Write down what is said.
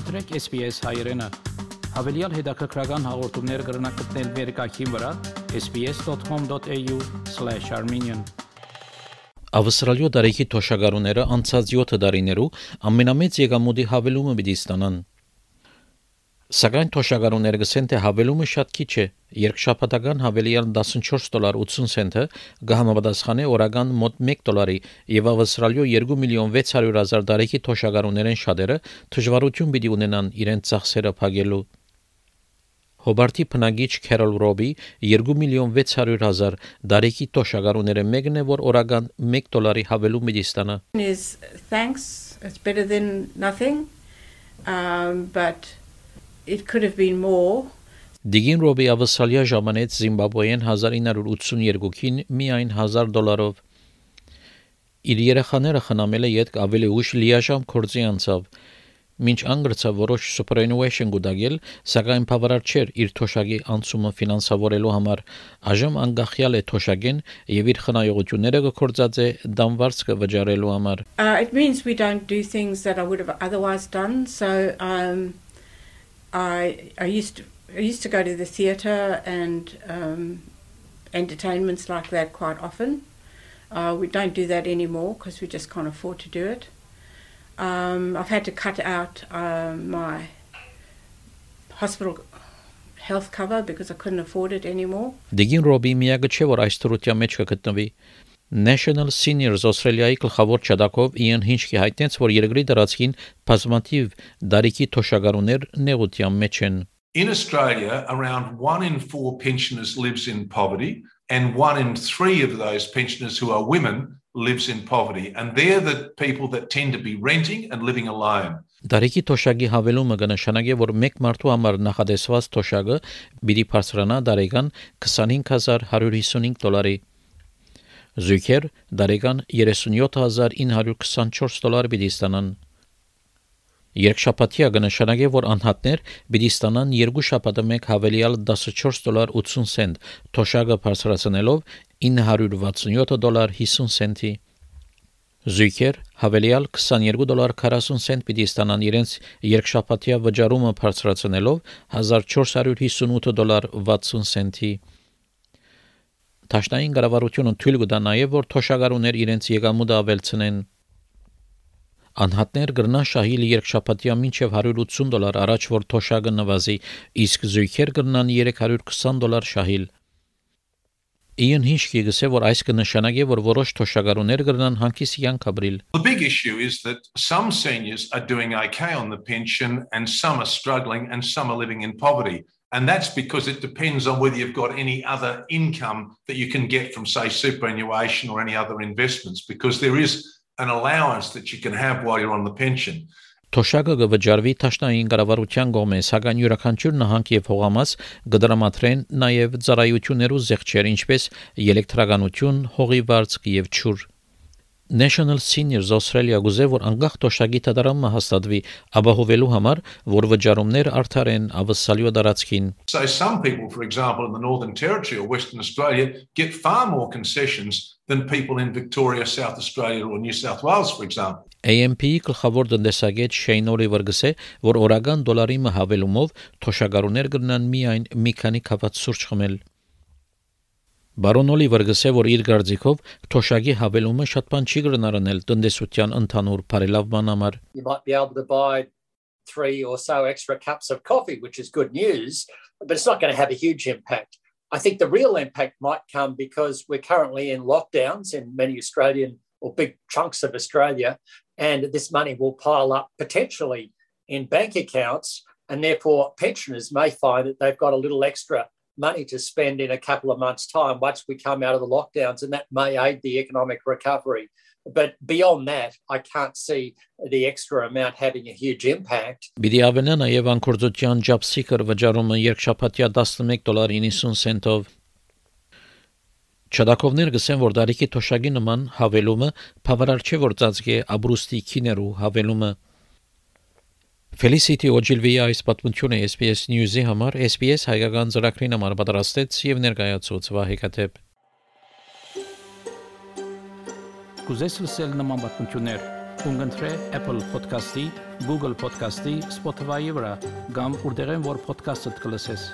մտրեք SPS հայերեն։ Հավելյալ հետաքրքրական հաղորդումներ կգրնակցնել վերկայքին վրա sps.com.au/armenian Ավստրալիա դարեկի թոշակառուները անցած 7 տարիներու ամենամեծ եկամուտի հավելումը պիտի ստանան։ Սակայն թոշակառուները գսեն թե հավելումը շատ քիչ է։ Երկշաբաթական հավելյալ 14 դոլար 80 սենտը կհամապատասխանի օրական մոտ 1 դոլարի եւ Ավստրալիո 2 միլիոն 600 հազար դարեկի թոշակառուներեն շատերը դժվարություն պիտի ունենան իրենց ծախսերը փակելու։ Հոբարտի բնագիչ Քերոլ Ռոբի 2 միլիոն 600 հազար դարեկի թոշակառուները մեկն է որ օրական 1 դոլարի հավելում պիտի ստանա։ is thanks. It's better than nothing. Um, but it could have been more. Դիգին Ռոբի ավսալիա ժամանեց Զիմբաբվեին 1982-ին միայն 1000 դոլարով։ Իր երեխաները խնամել է յետք ավելի ուշ լիաժամ կորձի անցավ։ Մինչ անգրծա որոշ superannuation գուտագել, սակայն բավարար չէր իր թոշակի անցումը ֆինանսավորելու համար։ Այժմ անգախյալ է թոշակեն եւ իր խնայողությունները կկործած է դամվարձ կվճարելու համար։ Uh, it means we don't do things that I would have otherwise done. So um, I I used to I used to go to the theatre and um, entertainments like that quite often. Uh, we don't do that anymore because we just can't afford to do it. Um, I've had to cut out uh, my hospital health cover because I couldn't afford it anymore. Դիգին Ռոբի միակը չէ որ այս թրության մեջ կգտնվի։ National Seniors Australia-ի գլխավոր ճադակով Իան Հինչկի հայտնեց, որ երկրի դրացքին բազմաթիվ դարիքի թոշակառուներ նեղության մեջ են։ In Australia, around one in four pensioners lives in poverty, and one in three of those pensioners who are women lives in poverty. And they're the people that tend to be renting and living alone. Դարիքի թոշակի հավելումը կնշանակի, որ մեկ մարդու համար նախադեсված թոշակը պիտի բարձրանա դարեկան 25155 դոլարի։ Զույգեր դարեկան 37924 դոլար պիտի ստանան։ Երկշաբաթյա կնշանակի, որ անհատներ պիտի ստանան երկու շաբաթը մեկ հավելյալ 14 դոլար 80 սենտ, թոշակը բարձրացնելով 967 դոլար 50 սենտի։ Զույգեր հավելյալ 22 դոլար 40 սենտ պիտի ստանան իրենց երկշաբաթյա վճարումը բարձրացնելով 1458 դոլար 60 սենտի։ Տաշնային կառավարությունը թույլ կտա նաև որ թոշակառուներ իրենց եկամուտը ավելցնեն։ Անհատներ գրնան շահիլ երկշաբաթյա մինչև 180 դոլար առաջ որ թոշակը նվազի, իսկ զույգեր գրնան 320 դոլար շահիլ։ Իան Հինշկի գսե որ այս կնշանակի որ որոշ թոշակառուներ գրնան հանկիս յանք ապրիլ։ The big issue is that some seniors are doing okay on the pension and some are struggling and some are living in poverty. And that's because it depends on whether you've got any other income that you can get from, say, superannuation or any other investments, because there is an allowance that you can have while you're on the pension. Թոշակը կվճարվի Թաշնային կառավարության կողմից, սակայն յուրաքանչյուր նահանգ եւ հողամաս կդրամատրեն նաեւ ծառայություններու զեղչեր, ինչպես էլեկտրականություն, հողի վարձք եւ ճուր։ National Seniors Australia գուզե որ անկախ տոշակի տատարամը հաստատվի ապահովելու համար, որ վճարումներ արդար են ավսալյո դարածքին։ So some people, for example, in the Northern Territory or Western Australia, get far more concessions than people in Victoria, South Australia or New South Wales, for example. AMP-ի գլխավոր տնտեսագետ Շեյն Օլիվեր գսե, որ օրական դոլարի մհավելումով թոշակառուներ կգնան միայն մի քանի կաված սուրճ խմել։ Բարոն Օլիվեր գսե որ իր գարձիկով թոշակի հավելումը շատ բան չի գրնարնել տնտեսության ընդհանուր բարելավման համար։ You might be able to buy three or so extra cups of coffee, which is good news, but it's not going to have a huge impact. I think the real impact might come because we're currently in lockdowns in many Australian or big chunks of Australia, and this money will pile up potentially in bank accounts, and therefore pensioners may find that they've got a little extra money to spend in a couple of months' time once we come out of the lockdowns, and that may aid the economic recovery. But beyond that, I can't see the extra amount having a huge impact. Բիդի ավենա նաև անկորձության ջապսիկր վճարումը երկշաբաթյա 11 դոլար 90 սենտով Չդակովներ գսեն որ դարիքի թոշակի նման հավելումը բավարար չէ որ ծածկի աբրուստի քիներու հավելումը Felicity Ogilvy այս պատմությունը SPS News-ի համար SPS հայկական ծրագրին համար պատրաստեց եւ ներկայացուց Վահե Կատեփ։ Կուզես լսել նման պատմություններ, կընտրե Apple Podcast-ի, Google Podcast-ի, Spotify-ի վրա, կամ որտեղեն որ podcast-ը դուք լսես։